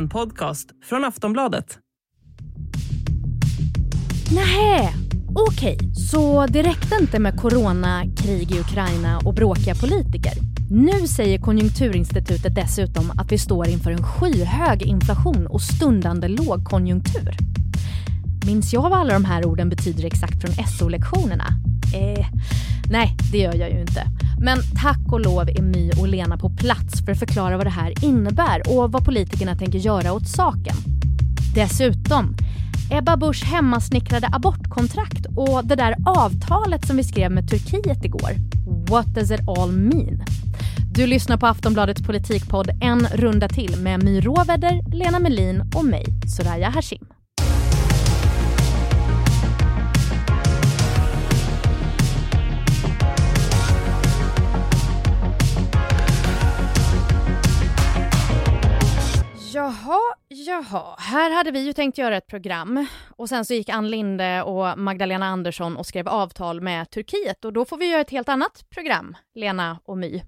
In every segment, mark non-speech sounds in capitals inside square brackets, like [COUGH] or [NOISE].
En podcast från Aftonbladet. Nähä, okej. Så det räckte inte med corona, krig i Ukraina och bråkiga politiker. Nu säger Konjunkturinstitutet dessutom att vi står inför en skyhög inflation och stundande lågkonjunktur. Minns jag vad alla de här orden betyder exakt från SO-lektionerna? Eh, nej, det gör jag ju inte. Men tack och lov är My och Lena på plats för att förklara vad det här innebär och vad politikerna tänker göra åt saken. Dessutom, Ebba Busch hemmasnickrade abortkontrakt och det där avtalet som vi skrev med Turkiet igår. What does it all mean? Du lyssnar på Aftonbladets politikpodd En runda till med My Råväder, Lena Melin och mig, Soraya Hashim. Jaha. Här hade vi ju tänkt göra ett program och sen så gick Ann Linde och Magdalena Andersson och skrev avtal med Turkiet och då får vi göra ett helt annat program, Lena och My.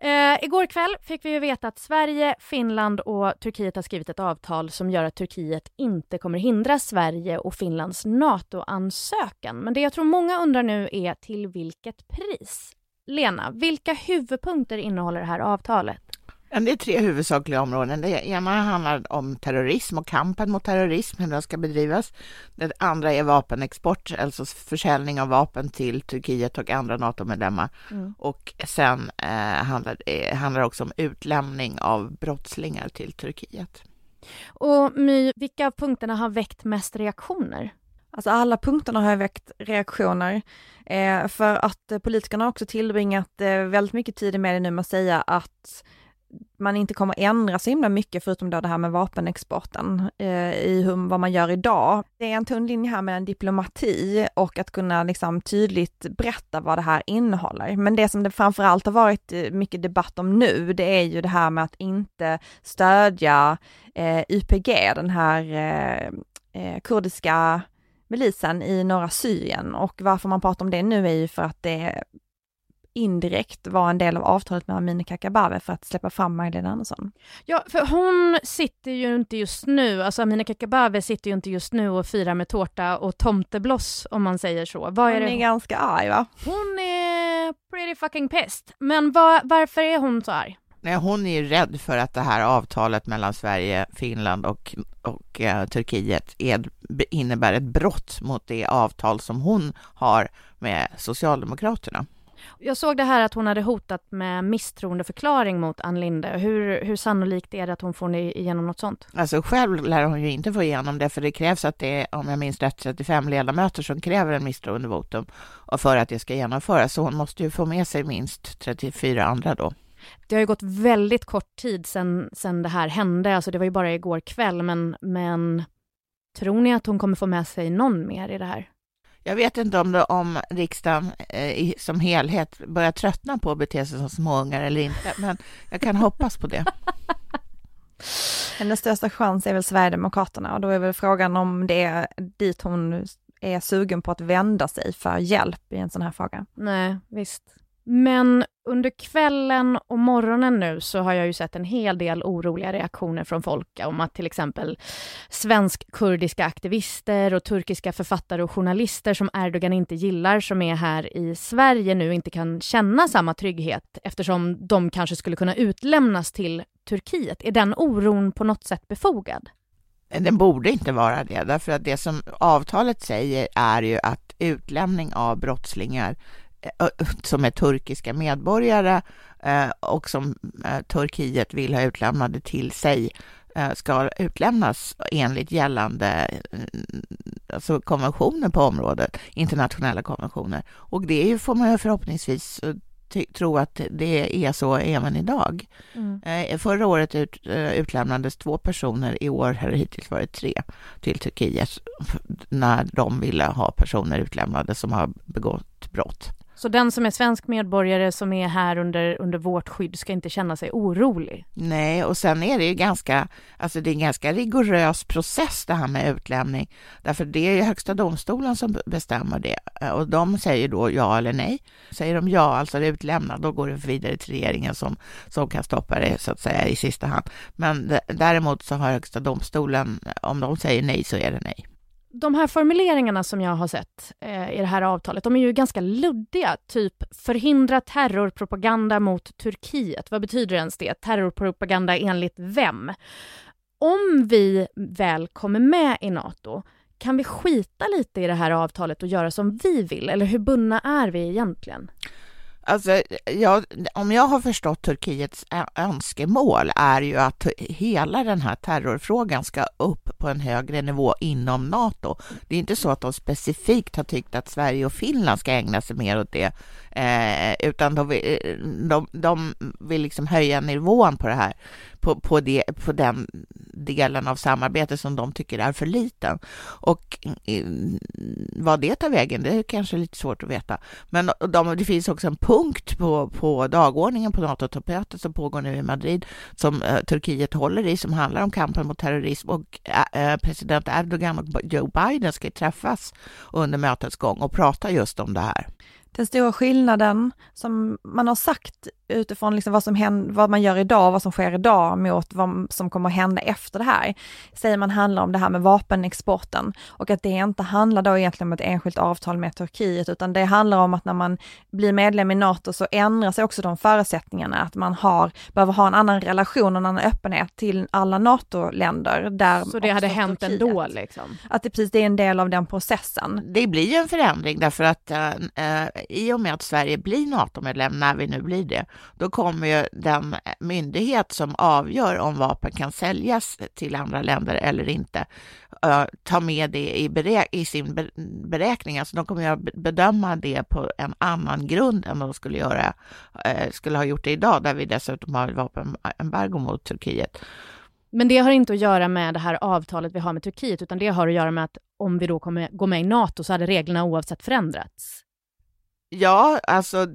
Eh, igår kväll fick vi ju veta att Sverige, Finland och Turkiet har skrivit ett avtal som gör att Turkiet inte kommer hindra Sverige och Finlands NATO-ansökan. Men det jag tror många undrar nu är till vilket pris? Lena, vilka huvudpunkter innehåller det här avtalet? Det är tre huvudsakliga områden. Det ena handlar om terrorism och kampen mot terrorism, hur den ska bedrivas. Det andra är vapenexport, alltså försäljning av vapen till Turkiet och andra NATO-medlemmar. Mm. Och sen eh, handlar det handlar också om utlämning av brottslingar till Turkiet. Och My, vilka av punkterna har väckt mest reaktioner? Alltså alla punkterna har väckt reaktioner, eh, för att eh, politikerna har också tillbringat eh, väldigt mycket tid med det nu med att säga att man inte kommer ändra så himla mycket, förutom då det här med vapenexporten, eh, i hur, vad man gör idag. Det är en tunn linje här mellan diplomati och att kunna liksom tydligt berätta vad det här innehåller. Men det som det framförallt har varit eh, mycket debatt om nu, det är ju det här med att inte stödja eh, YPG, den här eh, eh, kurdiska milisen i norra Syrien och varför man pratar om det nu är ju för att det indirekt var en del av avtalet med Amineh Kakabaveh för att släppa fram Magdalena Andersson. Ja, för hon sitter ju inte just nu, alltså Amineh Kakabaveh sitter ju inte just nu och firar med tårta och tomtebloss om man säger så. Vad hon är, det? är ganska arg va? Hon är pretty fucking pissed. Men var, varför är hon så arg? Nej, hon är ju rädd för att det här avtalet mellan Sverige, Finland och, och uh, Turkiet är, innebär ett brott mot det avtal som hon har med Socialdemokraterna. Jag såg det här att hon hade hotat med misstroendeförklaring mot Ann Linde. Hur, hur sannolikt är det att hon får igenom något sånt? Alltså själv lär hon ju inte få igenom det, för det krävs att det är, om jag minns rätt, 35 ledamöter som kräver en misstroendevotum för att det ska genomföras. Så hon måste ju få med sig minst 34 andra då. Det har ju gått väldigt kort tid sedan, sedan det här hände, alltså det var ju bara igår kväll, men, men tror ni att hon kommer få med sig någon mer i det här? Jag vet inte om, det, om riksdagen eh, som helhet börjar tröttna på att bete sig som småungar eller inte, men jag kan hoppas på det. [LAUGHS] Hennes största chans är väl Sverigedemokraterna och då är väl frågan om det är dit hon är sugen på att vända sig för hjälp i en sån här fråga. Nej, visst. Men under kvällen och morgonen nu så har jag ju sett en hel del oroliga reaktioner från folk om att till exempel svensk-kurdiska aktivister och turkiska författare och journalister som Erdogan inte gillar, som är här i Sverige nu, inte kan känna samma trygghet eftersom de kanske skulle kunna utlämnas till Turkiet. Är den oron på något sätt befogad? Den borde inte vara det, därför att det som avtalet säger är ju att utlämning av brottslingar som är turkiska medborgare och som Turkiet vill ha utlämnade till sig ska utlämnas enligt gällande alltså konventioner på området, internationella konventioner. Och det får man ju förhoppningsvis tro att det är så även idag. Mm. Förra året ut, utlämnades två personer, i år har det hittills varit tre, till Turkiet när de ville ha personer utlämnade som har begått brott. Så den som är svensk medborgare som är här under, under vårt skydd ska inte känna sig orolig? Nej, och sen är det ju ganska, alltså det är en ganska rigorös process det här med utlämning. Därför det är ju Högsta domstolen som bestämmer det eh, och de säger då ja eller nej. Säger de ja, alltså utlämna, då går det vidare till regeringen som, som kan stoppa det så att säga i sista hand. Men däremot så har Högsta domstolen, om de säger nej så är det nej de här formuleringarna som jag har sett eh, i det här avtalet, de är ju ganska luddiga. Typ förhindra terrorpropaganda mot Turkiet. Vad betyder ens det? Terrorpropaganda enligt vem? Om vi väl kommer med i Nato, kan vi skita lite i det här avtalet och göra som vi vill? Eller hur bundna är vi egentligen? Alltså, jag, om jag har förstått Turkiets önskemål är ju att hela den här terrorfrågan ska upp på en högre nivå inom Nato. Det är inte så att de specifikt har tyckt att Sverige och Finland ska ägna sig mer åt det, eh, utan de vill, eh, de, de vill liksom höja nivån på det här, på, på, det, på den delen av samarbetet som de tycker är för liten. Och eh, vad det tar vägen, det är kanske lite svårt att veta. Men de, det finns också en punkt på, på dagordningen på NATO-toppmötet som pågår nu i Madrid, som eh, Turkiet håller i, som handlar om kampen mot terrorism. Och eh, eh president Erdogan och Joe Biden ska träffas under mötets gång och prata just om det här. Den stora skillnaden som man har sagt utifrån liksom vad, som händer, vad man gör idag, vad som sker idag mot vad som kommer att hända efter det här, säger man handlar om det här med vapenexporten och att det inte handlar då egentligen om ett enskilt avtal med Turkiet, utan det handlar om att när man blir medlem i NATO så ändrar sig också de förutsättningarna, att man har, behöver ha en annan relation, en annan öppenhet till alla NATO-länder. Där så det hade hänt Turkiet, ändå liksom? Att det precis det är en del av den processen. Det blir ju en förändring därför att äh, i och med att Sverige blir NATO-medlem, när vi nu blir det, då kommer ju den myndighet som avgör om vapen kan säljas till andra länder eller inte uh, ta med det i, berä i sin beräkning. Alltså de kommer att bedöma det på en annan grund än de skulle, göra, uh, skulle ha gjort det idag, där vi dessutom har vapenembargo mot Turkiet. Men det har inte att göra med det här avtalet vi har med Turkiet, utan det har att göra med att om vi då kommer gå med i NATO så hade reglerna oavsett förändrats. Ja, alltså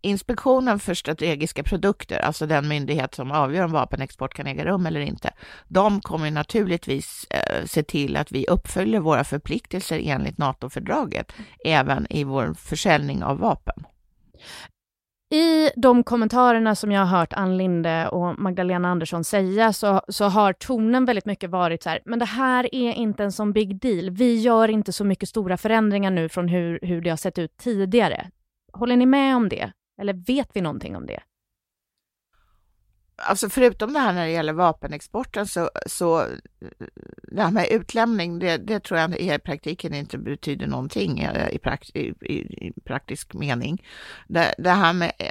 Inspektionen för strategiska produkter, alltså den myndighet som avgör om vapenexport kan äga rum eller inte, de kommer naturligtvis eh, se till att vi uppfyller våra förpliktelser enligt NATO-fördraget, även i vår försäljning av vapen. I de kommentarerna som jag har hört Ann Linde och Magdalena Andersson säga så, så har tonen väldigt mycket varit så här, men det här är inte en sån big deal. Vi gör inte så mycket stora förändringar nu från hur, hur det har sett ut tidigare. Håller ni med om det? Eller vet vi någonting om det? Alltså förutom det här när det gäller vapenexporten så, så det här med utlämning, det, det tror jag i praktiken inte betyder någonting i, prakt, i, i praktisk mening. Det, det, här med eh,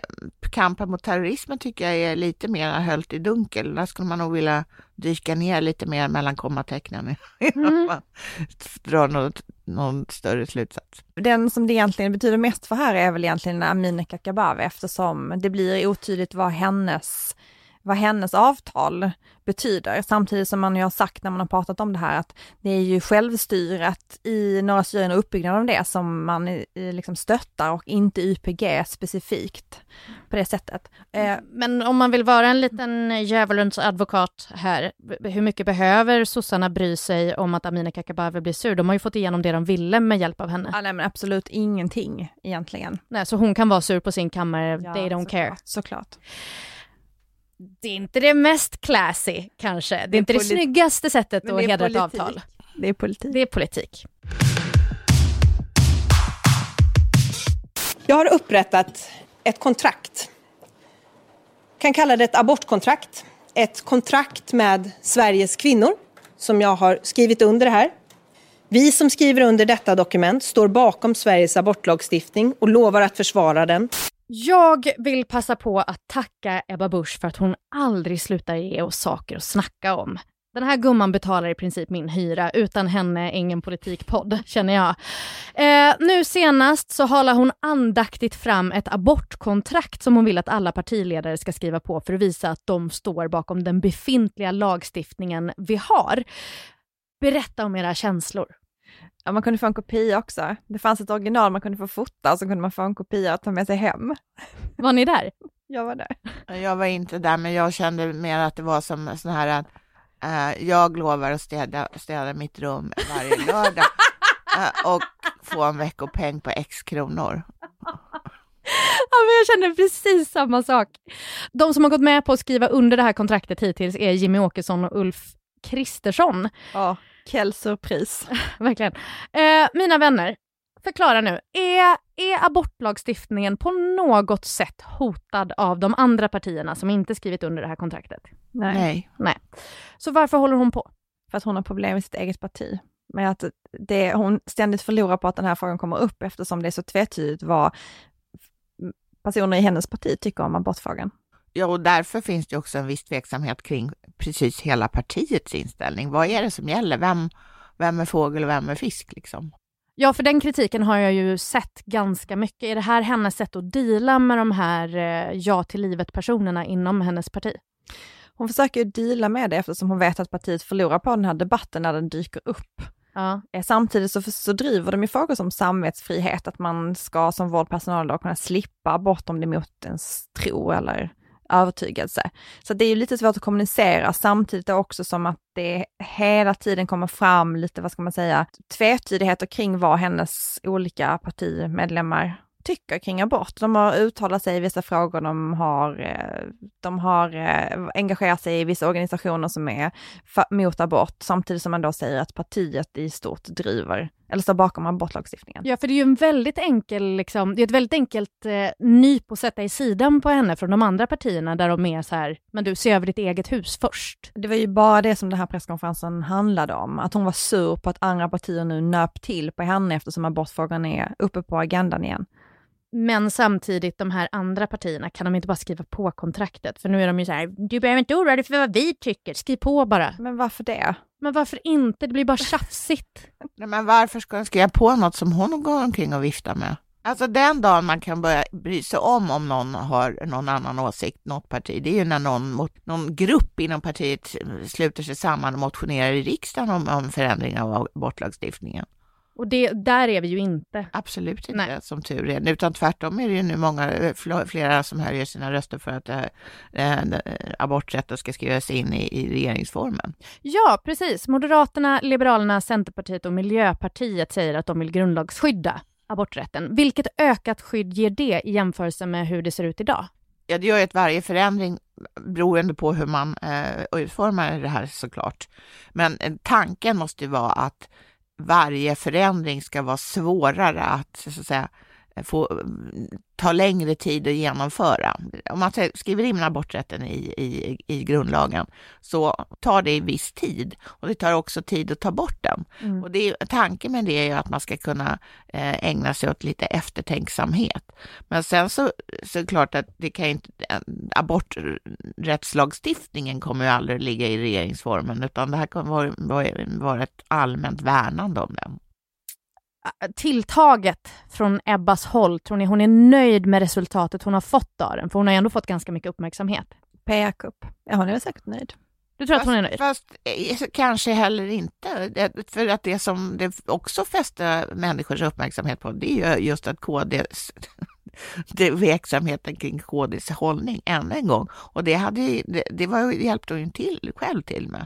kampen mot terrorismen tycker jag är lite mer höljt i dunkel. Där skulle man nog vilja dyka ner lite mer mellan kommatecknen innan [LAUGHS] mm. man drar något, någon större slutsats. Den som det egentligen betyder mest för här är väl egentligen Amineh Kakabaveh eftersom det blir otydligt vad hennes vad hennes avtal betyder, samtidigt som man ju har sagt när man har pratat om det här att det är ju självstyret i norra Syrien och uppbyggnaden av det som man liksom stöttar och inte YPG specifikt på det sättet. Eh, Men om man vill vara en liten djävulens advokat här, hur mycket behöver sossarna bry sig om att Amineh Kakabaveh blir sur? De har ju fått igenom det de ville med hjälp av henne. Ja, nej, men absolut ingenting egentligen. Nej, så hon kan vara sur på sin kammare, ja, they don't såklart, care. Såklart det är inte det mest classy kanske. Det är, det är inte det snyggaste sättet att hedra ett avtal. Det är politik. Det är politik. Jag har upprättat ett kontrakt. kan kalla det ett abortkontrakt. Ett kontrakt med Sveriges kvinnor som jag har skrivit under här. Vi som skriver under detta dokument står bakom Sveriges abortlagstiftning och lovar att försvara den. Jag vill passa på att tacka Ebba Busch för att hon aldrig slutar ge oss saker att snacka om. Den här gumman betalar i princip min hyra. Utan henne ingen politikpodd, [LAUGHS] känner jag. Eh, nu senast så halar hon andaktigt fram ett abortkontrakt som hon vill att alla partiledare ska skriva på för att visa att de står bakom den befintliga lagstiftningen vi har. Berätta om era känslor. Ja, man kunde få en kopia också. Det fanns ett original man kunde få fota och så kunde man få en kopia att ta med sig hem. [LAUGHS] Var ni där? Jag var där. Jag var inte där, men jag kände mer att det var som sån här uh, jag lovar att städa, städa mitt rum varje lördag uh, [LAUGHS] och få en veckopeng på x kronor. Ja, men jag känner precis samma sak. De som har gått med på att skriva under det här kontraktet hittills är Jimmy Åkesson och Ulf Kristersson. Ja, Surpris. [LAUGHS] Verkligen. Eh, mina vänner, förklara nu. Är, är abortlagstiftningen på något sätt hotad av de andra partierna som inte skrivit under det här kontraktet? Nej. Nej. Nej. Så varför håller hon på? För att hon har problem med sitt eget parti. Med att det, hon ständigt förlorar på att den här frågan kommer upp eftersom det är så tvetydigt vad personer i hennes parti tycker om abortfrågan. Ja, och därför finns det också en viss tveksamhet kring precis hela partiets inställning. Vad är det som gäller? Vem, vem är fågel och vem är fisk liksom? Ja, för den kritiken har jag ju sett ganska mycket. Är det här hennes sätt att deala med de här eh, ja till livet-personerna inom hennes parti? Hon försöker ju deala med det eftersom hon vet att partiet förlorar på den här debatten när den dyker upp. Ja. Eh, samtidigt så, så driver de ju frågor som samvetsfrihet, att man ska som vårdpersonal då kunna slippa abort om det är mot ens tro eller övertygelse. Så det är ju lite svårt att kommunicera samtidigt också som att det hela tiden kommer fram lite, vad ska man säga, tvetydigheter kring vad hennes olika partimedlemmar tycker kring abort. De har uttalat sig i vissa frågor, de har, eh, de har eh, engagerat sig i vissa organisationer som är mot abort, samtidigt som man då säger att partiet i stort driver, eller står bakom abortlagstiftningen. Ja, för det är ju en väldigt enkel, liksom, det är ett väldigt enkelt eh, nyp att sätta i sidan på henne från de andra partierna, där de är så här, men du, se över ditt eget hus först. Det var ju bara det som den här presskonferensen handlade om, att hon var sur på att andra partier nu nöp till på henne eftersom abortfrågan är uppe på agendan igen. Men samtidigt, de här andra partierna, kan de inte bara skriva på kontraktet? För nu är de ju så här, du behöver inte oroa dig för vad vi tycker, skriv på bara. Men varför det? Men varför inte? Det blir bara tjafsigt. [LAUGHS] Nej, men varför ska de skriva på något som hon går omkring och viftar med? Alltså den dagen man kan börja bry sig om om någon har någon annan åsikt, något parti, det är ju när någon, någon grupp inom partiet sluter sig samman och motionerar i riksdagen om, om förändring av abortlagstiftningen. Och det, där är vi ju inte. Absolut inte, Nej. som tur är. Utan tvärtom är det ju nu många, flera som höjer sina röster för att äh, äh, aborträtten ska skrivas in i, i regeringsformen. Ja, precis. Moderaterna, Liberalerna, Centerpartiet och Miljöpartiet säger att de vill grundlagsskydda aborträtten. Vilket ökat skydd ger det i jämförelse med hur det ser ut idag? Ja, det gör ju att varje förändring beroende på hur man eh, utformar det här såklart. Men tanken måste ju vara att varje förändring ska vara svårare att, så att säga, få ta längre tid att genomföra. Om man skriver in aborträtten i, i, i grundlagen så tar det viss tid och det tar också tid att ta bort den. Mm. Och det, tanken med det är att man ska kunna eh, ägna sig åt lite eftertänksamhet. Men sen så, så är det klart att det kan inte, aborträttslagstiftningen kommer ju aldrig ligga i regeringsformen utan det här kommer vara, vara ett allmänt värnande om den tilltaget från Ebbas håll? Tror ni hon är nöjd med resultatet hon har fått av den? För hon har ju ändå fått ganska mycket uppmärksamhet. PR-kupp. Ja, hon är väl säkert nöjd. Du tror fast, att hon är nöjd? Fast eh, kanske heller inte. För att det som det också fäste människors uppmärksamhet på, det är ju just att KDs [LAUGHS] det verksamheten kring KDs hållning än en gång. Och det, hade, det, det var, hjälpte hon till, själv till med.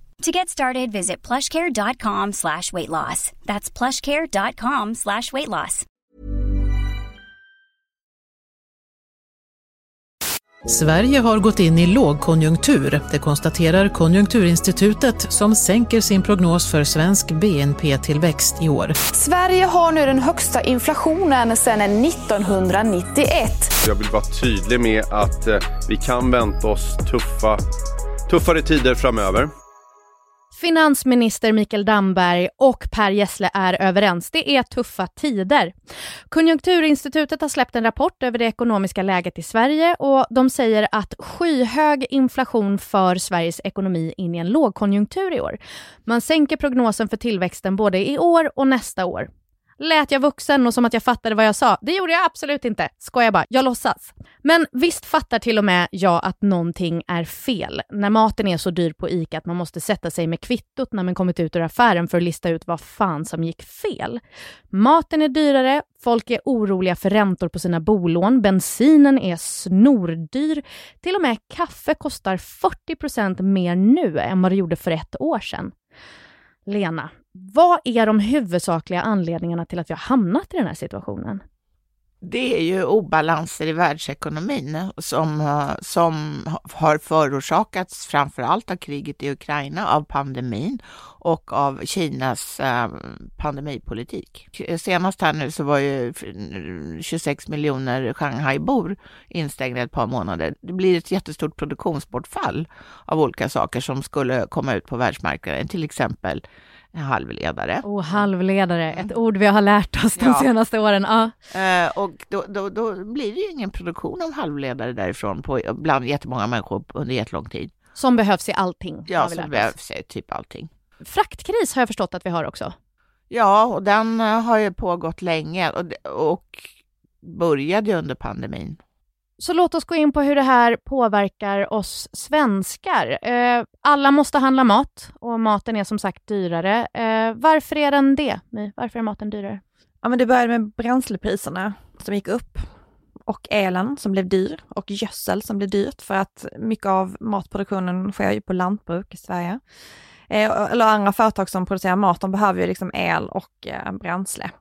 To get started, visit plushcare.com slash weight loss. That's plushcare.com slash weight loss. Sverige har gått in i lågkonjunktur, det konstaterar Konjunkturinstitutet som sänker sin prognos för svensk BNP-tillväxt i år. Sverige har nu den högsta inflationen sedan 1991. Jag vill vara tydlig med att eh, vi kan vänta oss tuffa, tuffare tider framöver. Finansminister Mikael Damberg och Per Gessle är överens. Det är tuffa tider. Konjunkturinstitutet har släppt en rapport över det ekonomiska läget i Sverige och de säger att skyhög inflation för Sveriges ekonomi in i en lågkonjunktur i år. Man sänker prognosen för tillväxten både i år och nästa år. Lät jag vuxen och som att jag fattade vad jag sa? Det gjorde jag absolut inte. Skojar bara, jag låtsas. Men visst fattar till och med jag att någonting är fel. När maten är så dyr på ICA att man måste sätta sig med kvittot när man kommit ut ur affären för att lista ut vad fan som gick fel. Maten är dyrare, folk är oroliga för räntor på sina bolån, bensinen är snordyr. Till och med kaffe kostar 40% mer nu än vad det gjorde för ett år sedan. Lena, vad är de huvudsakliga anledningarna till att vi har hamnat i den här situationen? Det är ju obalanser i världsekonomin eh, som, eh, som har förorsakats framför allt av kriget i Ukraina, av pandemin och av Kinas eh, pandemipolitik. Senast här nu så var ju 26 miljoner Shanghaibor instängda ett par månader. Det blir ett jättestort produktionsbortfall av olika saker som skulle komma ut på världsmarknaden, till exempel halvledare. Oh, halvledare, ett ord vi har lärt oss de ja. senaste åren. Ja. Eh, och då, då, då, blir det ju ingen produktion av halvledare därifrån på, bland jättemånga människor under jättelång tid. Som behövs i allting. Ja, som behövs i typ allting. Fraktkris har jag förstått att vi har också. Ja, och den eh, har ju pågått länge och, och började under pandemin. Så låt oss gå in på hur det här påverkar oss svenskar. Eh, alla måste handla mat och maten är som sagt dyrare. Eh, varför är den det? My, Varför är maten dyrare? Ja, men det började med bränslepriserna som gick upp och elen som blev dyr och gödsel som blev dyrt för att mycket av matproduktionen sker ju på lantbruk i Sverige. Eh, eller andra företag som producerar mat, de behöver ju liksom el och eh, bränsle.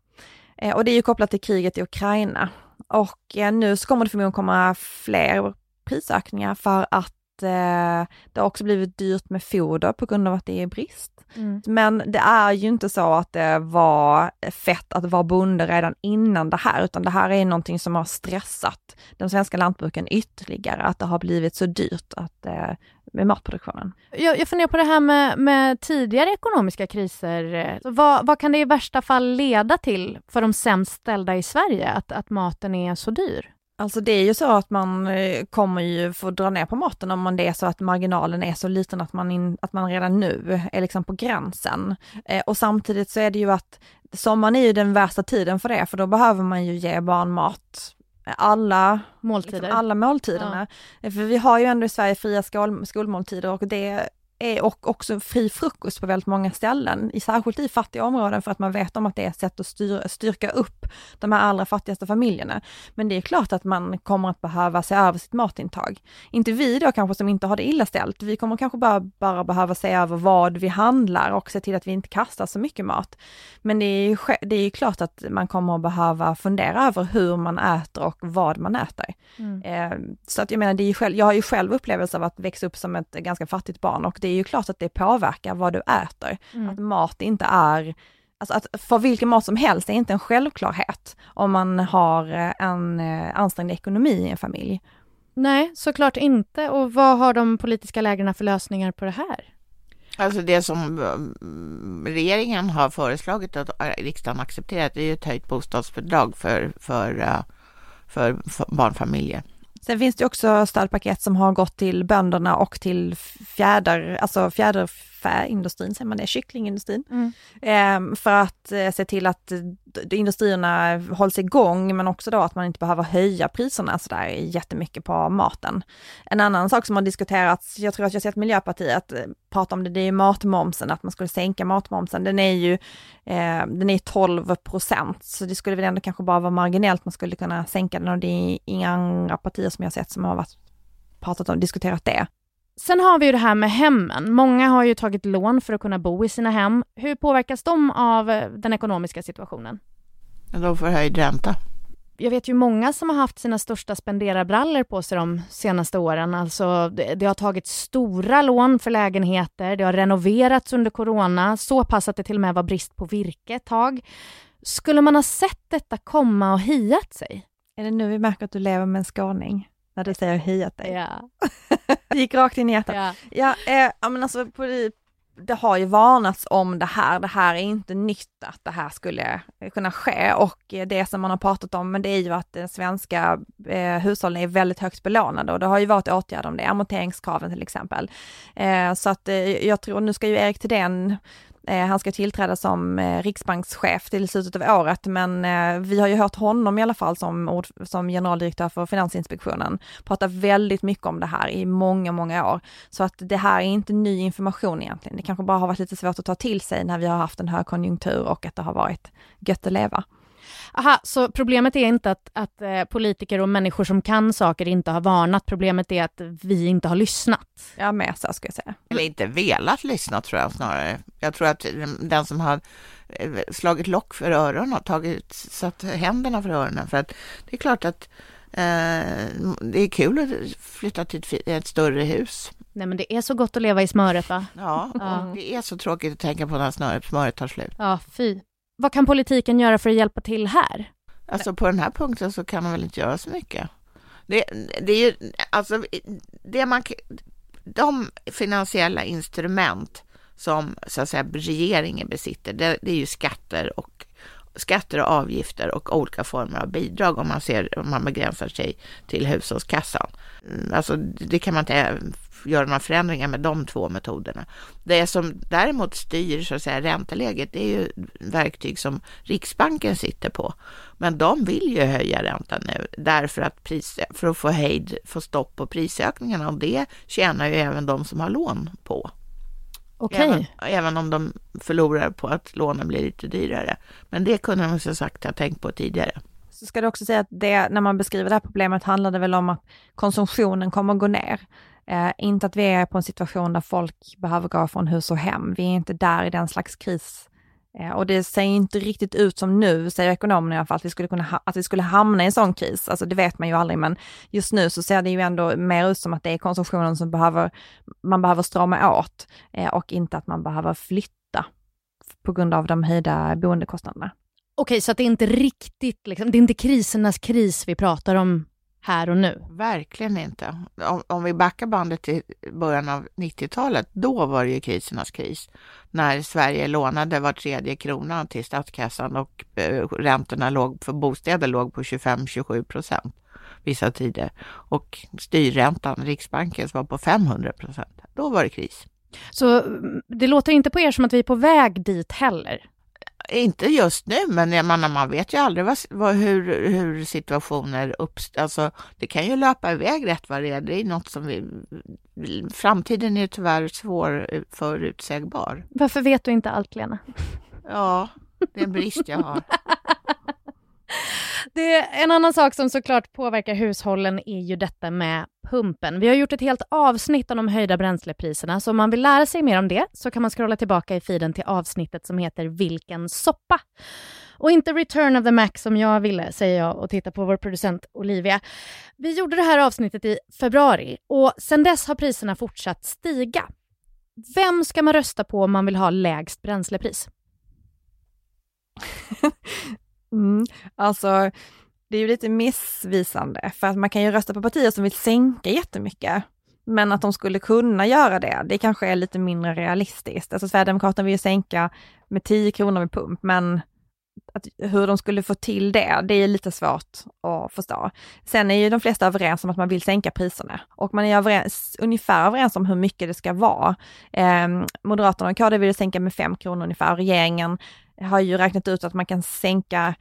Eh, och det är ju kopplat till kriget i Ukraina och eh, nu så kommer det förmodligen komma fler prisökningar för att eh, det har också blivit dyrt med foder på grund av att det är brist. Mm. Men det är ju inte så att det var fett att vara bonde redan innan det här, utan det här är någonting som har stressat de svenska lantbruken ytterligare, att det har blivit så dyrt att eh, med matproduktionen. Jag, jag funderar på det här med, med tidigare ekonomiska kriser. Vad, vad, kan det i värsta fall leda till för de sämst ställda i Sverige, att, att maten är så dyr? Alltså det är ju så att man eh, kommer ju få dra ner på maten om man det är så att marginalen är så liten att man, in, att man redan nu är liksom på gränsen. Eh, och samtidigt så är det ju att sommaren är ju den värsta tiden för det, för då behöver man ju ge barn mat alla måltider. Liksom alla måltiderna. Ja. För vi har ju ändå i Sverige fria skol, skolmåltider och det är och också fri frukost på väldigt många ställen, i, särskilt i fattiga områden för att man vet om att det är ett sätt att styr, styrka upp de här allra fattigaste familjerna. Men det är klart att man kommer att behöva se över sitt matintag. Inte vi då kanske som inte har det illa ställt, vi kommer kanske bara, bara behöva se över vad vi handlar och se till att vi inte kastar så mycket mat. Men det är ju, det är ju klart att man kommer att behöva fundera över hur man äter och vad man äter. Mm. Eh, så att jag menar, det är själv, jag har ju själv upplevelse av att växa upp som ett ganska fattigt barn och det är ju klart att det påverkar vad du äter. Mm. Att mat inte är Alltså att för vilken mat som helst är inte en självklarhet om man har en eh, ansträngd ekonomi i en familj. Nej, såklart inte. Och vad har de politiska lägren för lösningar på det här? Alltså det som mm, regeringen har föreslagit att riksdagen accepterat är ett höjt bostadsbidrag för, för, eh, för barnfamiljer. Sen finns det också stödpaket som har gått till bönderna och till alltså fjäder, alltså fjäderfäindustrin, säger man det, kycklingindustrin. Mm. Eh, för att eh, se till att industrierna hålls igång, men också då att man inte behöver höja priserna sådär jättemycket på maten. En annan sak som har diskuterats, jag tror att jag sett Miljöpartiet eh, prata om det, det är matmomsen, att man skulle sänka matmomsen. Den är ju eh, den är 12 procent, så det skulle väl ändå kanske bara vara marginellt man skulle kunna sänka den och det är inga andra partier som jag sett som har varit, pratat om, diskuterat det. Sen har vi ju det här med hemmen. Många har ju tagit lån för att kunna bo i sina hem. Hur påverkas de av eh, den ekonomiska situationen? De får höjd ränta. Jag vet ju många som har haft sina största spenderarbrallor på sig de senaste åren. Alltså, det, det har tagit stora lån för lägenheter, det har renoverats under corona, så pass att det till och med var brist på virke ett tag. Skulle man ha sett detta komma och hiat sig? Är det nu vi märker att du lever med en skåning? När du säger hiat dig? Ja. det [LAUGHS] gick rakt in i hjärtat. Ja, ja, eh, men alltså på, det har ju varnats om det här, det här är inte nytt att det här skulle kunna ske och det som man har pratat om, men det är ju att de svenska eh, hushållen är väldigt högt belånade och det har ju varit åtgärder om det, amorteringskraven till exempel. Eh, så att eh, jag tror, nu ska ju Erik Thedéen Eh, Eh, han ska tillträda som eh, riksbankschef till slutet av året, men eh, vi har ju hört honom i alla fall som, som generaldirektör för Finansinspektionen prata väldigt mycket om det här i många, många år. Så att det här är inte ny information egentligen. Det kanske bara har varit lite svårt att ta till sig när vi har haft en högkonjunktur och att det har varit gött att leva. Aha, så problemet är inte att, att eh, politiker och människor som kan saker inte har varnat, problemet är att vi inte har lyssnat? Ja, med så ska jag säga. Eller inte velat lyssna tror jag snarare. Jag tror att den som har eh, slagit lock för öronen har tagit, satt händerna för öronen. För att det är klart att eh, det är kul att flytta till ett, ett större hus. Nej men det är så gott att leva i smöret va? Ja, ja. det är så tråkigt att tänka på när smöret, smöret tar slut. Ja, fy. Vad kan politiken göra för att hjälpa till här? Alltså på den här punkten så kan man väl inte göra så mycket. Det, det är ju, alltså, det man, de finansiella instrument som så att säga regeringen besitter, det, det är ju skatter och skatter och avgifter och olika former av bidrag om man ser om man begränsar sig till hushållskassan. Mm, alltså det kan man inte göra några förändringar med de två metoderna. Det som däremot styr så att säga ränteläget, det är ju verktyg som Riksbanken sitter på. Men de vill ju höja räntan nu därför att pris, för att få hejd, få stopp på prisökningarna och det tjänar ju även de som har lån på. Okay. Även, även, om de förlorar på att lånen blir lite dyrare. Men det kunde de som sagt ha tänkt på tidigare. Så ska du också säga att det, när man beskriver det här problemet handlar det väl om att konsumtionen kommer att gå ner. Eh, inte att vi är på en situation där folk behöver gå från hus och hem. Vi är inte där i den slags kris. Eh, och det ser inte riktigt ut som nu, säger ekonomerna i alla fall, att vi skulle kunna att vi skulle hamna i en sån kris. Alltså det vet man ju aldrig, men just nu så ser det ju ändå mer ut som att det är konsumtionen som behöver, man behöver strama åt eh, och inte att man behöver flytta på grund av de höjda boendekostnaderna. Okej, så att det är inte riktigt, liksom, det är inte krisernas kris vi pratar om här och nu. Verkligen inte. Om, om vi backar bandet till början av 90-talet, då var det ju krisernas kris. När Sverige lånade var tredje krona till statskassan och eh, räntorna låg, för bostäder låg på 25-27 procent vissa tider. Och styrräntan, Riksbankens, var på 500 procent. Då var det kris. Så mm, det låter inte på er som att vi är på väg dit heller? Inte just nu, men jag menar, man vet ju aldrig vad, vad, hur, hur situationer uppstår. Alltså, det kan ju löpa iväg rätt vad det är. Det är något som vi... Framtiden är tyvärr svår förutsägbar. Varför vet du inte allt, Lena? Ja, det är en brist jag har. [LAUGHS] Det är en annan sak som såklart påverkar hushållen är ju detta med pumpen. Vi har gjort ett helt avsnitt om de höjda bränslepriserna, så om man vill lära sig mer om det så kan man scrolla tillbaka i feeden till avsnittet som heter Vilken soppa? Och inte Return of the Mac som jag ville, säger jag och tittar på vår producent Olivia. Vi gjorde det här avsnittet i februari och sedan dess har priserna fortsatt stiga. Vem ska man rösta på om man vill ha lägst bränslepris? [LAUGHS] Mm. Alltså, det är ju lite missvisande, för att man kan ju rösta på partier som vill sänka jättemycket. Men att de skulle kunna göra det, det kanske är lite mindre realistiskt. Alltså Sverigedemokraterna vill ju sänka med 10 kronor med pump, men att, hur de skulle få till det, det är lite svårt att förstå. Sen är ju de flesta överens om att man vill sänka priserna och man är överens, ungefär överens om hur mycket det ska vara. Eh, Moderaterna och KD vill sänka med 5 kronor ungefär. Regeringen har ju räknat ut att man kan sänka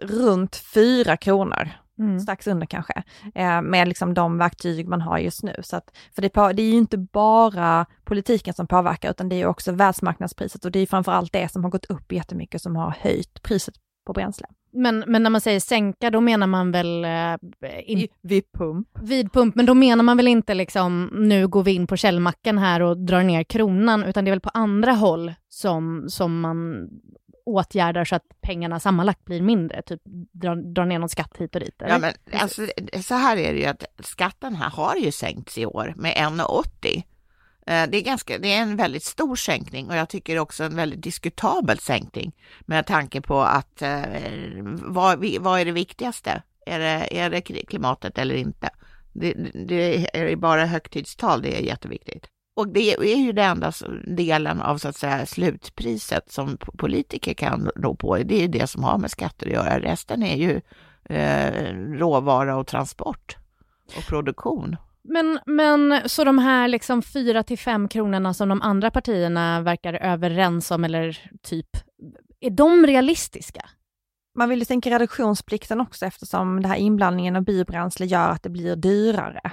runt 4 kronor, mm. strax under kanske, eh, med liksom de verktyg man har just nu. Så att, för det, på, det är ju inte bara politiken som påverkar, utan det är också världsmarknadspriset och det är framförallt det som har gått upp jättemycket som har höjt priset på bränsle. Men, men när man säger sänka, då menar man väl... Eh, in, vid pump. Vid pump, men då menar man väl inte liksom nu går vi in på källmacken här och drar ner kronan, utan det är väl på andra håll som, som man åtgärdar så att pengarna sammanlagt blir mindre, typ dra, dra ner någon skatt hit och dit? Eller? Ja, men alltså, så här är det ju att skatten här har ju sänkts i år med 1,80. Eh, det är, ganska, det är en väldigt stor sänkning och jag tycker också en väldigt diskutabel sänkning med tanke på att eh, vad, vad är det viktigaste? Är det, är det klimatet eller inte? Det, det är bara högtidstal, det är jätteviktigt. Och det är ju den enda delen av så att säga slutpriset som politiker kan rå på. Det är ju det som har med skatter att göra. Resten är ju eh, råvara och transport och produktion. Men, men så de här liksom 4 till 5 kronorna som de andra partierna verkar överens om, eller typ, är de realistiska? Man vill ju sänka reduktionsplikten också eftersom det här inblandningen av biobränsle gör att det blir dyrare.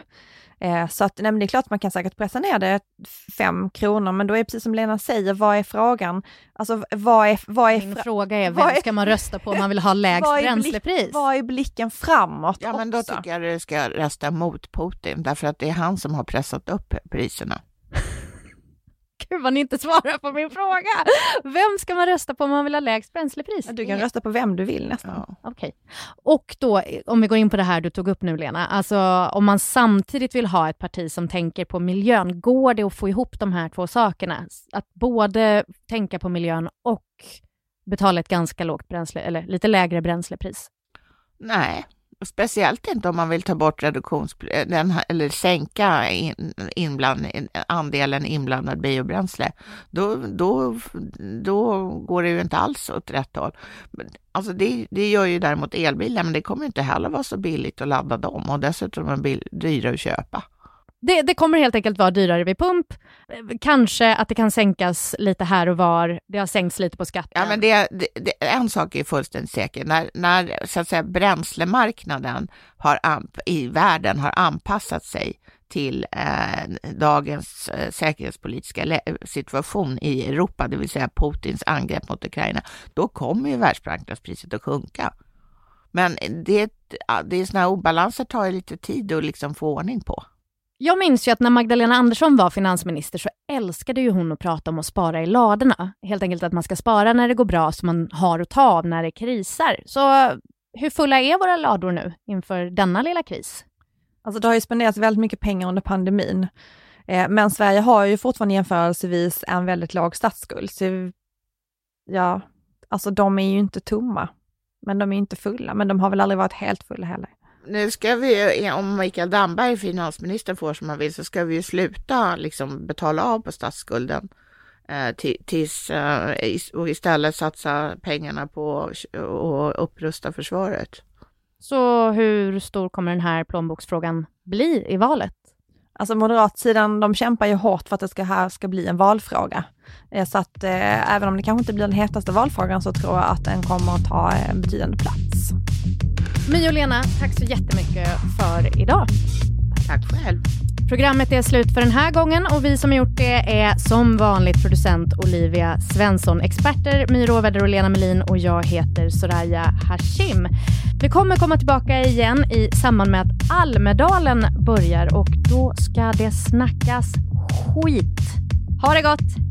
Eh, så att, nej, det är klart man kan säkert pressa ner det fem kronor, men då är det precis som Lena säger, vad är frågan? Alltså vad är... Vad är Min fråga är, vem ska man rösta på om man vill ha [LAUGHS] lägst vad bränslepris? Blick, vad är blicken framåt Ja, men då tycker jag du ska rösta mot Putin, därför att det är han som har pressat upp priserna. Gud vad ni inte svarar på min fråga. Vem ska man rösta på om man vill ha lägst bränslepris? Du kan rösta på vem du vill nästan. Ja. Okej. Okay. Och då, om vi går in på det här du tog upp nu Lena, alltså om man samtidigt vill ha ett parti som tänker på miljön, går det att få ihop de här två sakerna? Att både tänka på miljön och betala ett ganska lågt bränsle, eller lite lägre bränslepris? Nej, Speciellt inte om man vill ta bort reduktions, den, eller sänka in, inbland, andelen inblandad biobränsle. Då, då, då går det ju inte alls åt rätt håll. Alltså det, det gör ju däremot elbilar, men det kommer inte heller vara så billigt att ladda dem och dessutom är de dyra att köpa. Det, det, kommer helt enkelt vara dyrare vid pump. Kanske att det kan sänkas lite här och var. Det har sänkts lite på skatten. Ja, men det, det, en sak är fullständigt säker. När, när så att säga, bränslemarknaden har, i världen har anpassat sig till eh, dagens eh, säkerhetspolitiska situation i Europa, det vill säga Putins angrepp mot Ukraina, då kommer ju världsmarknadspriset att sjunka. Men det, det är sådana här obalanser tar ju lite tid att liksom få ordning på. Jag minns ju att när Magdalena Andersson var finansminister så älskade ju hon att prata om att spara i ladorna. Helt enkelt att man ska spara när det går bra så man har att ta av när det krisar. Så hur fulla är våra lador nu inför denna lilla kris? Alltså det har ju spenderats väldigt mycket pengar under pandemin. Eh, men Sverige har ju fortfarande jämförelsevis en väldigt låg statsskuld. Så ja, alltså de är ju inte tomma. Men de är inte fulla, men de har väl aldrig varit helt fulla heller nu ska vi, om Mikael Damberg, finansminister, får som han vill, så ska vi ju sluta liksom betala av på statsskulden eh, tills, eh, och istället satsa pengarna på att upprusta försvaret. Så hur stor kommer den här plånboksfrågan bli i valet? Alltså moderatsidan, de kämpar ju hårt för att det ska, här ska bli en valfråga. Eh, så att eh, även om det kanske inte blir den hetaste valfrågan så tror jag att den kommer att ta en betydande plats. My och Lena, tack så jättemycket för idag. Tack själv. Programmet är slut för den här gången och vi som har gjort det är som vanligt producent Olivia Svensson, experter My Råväder och Lena Melin och jag heter Soraya Hashim. Vi kommer komma tillbaka igen i samband med att Almedalen börjar och då ska det snackas skit. Ha det gott!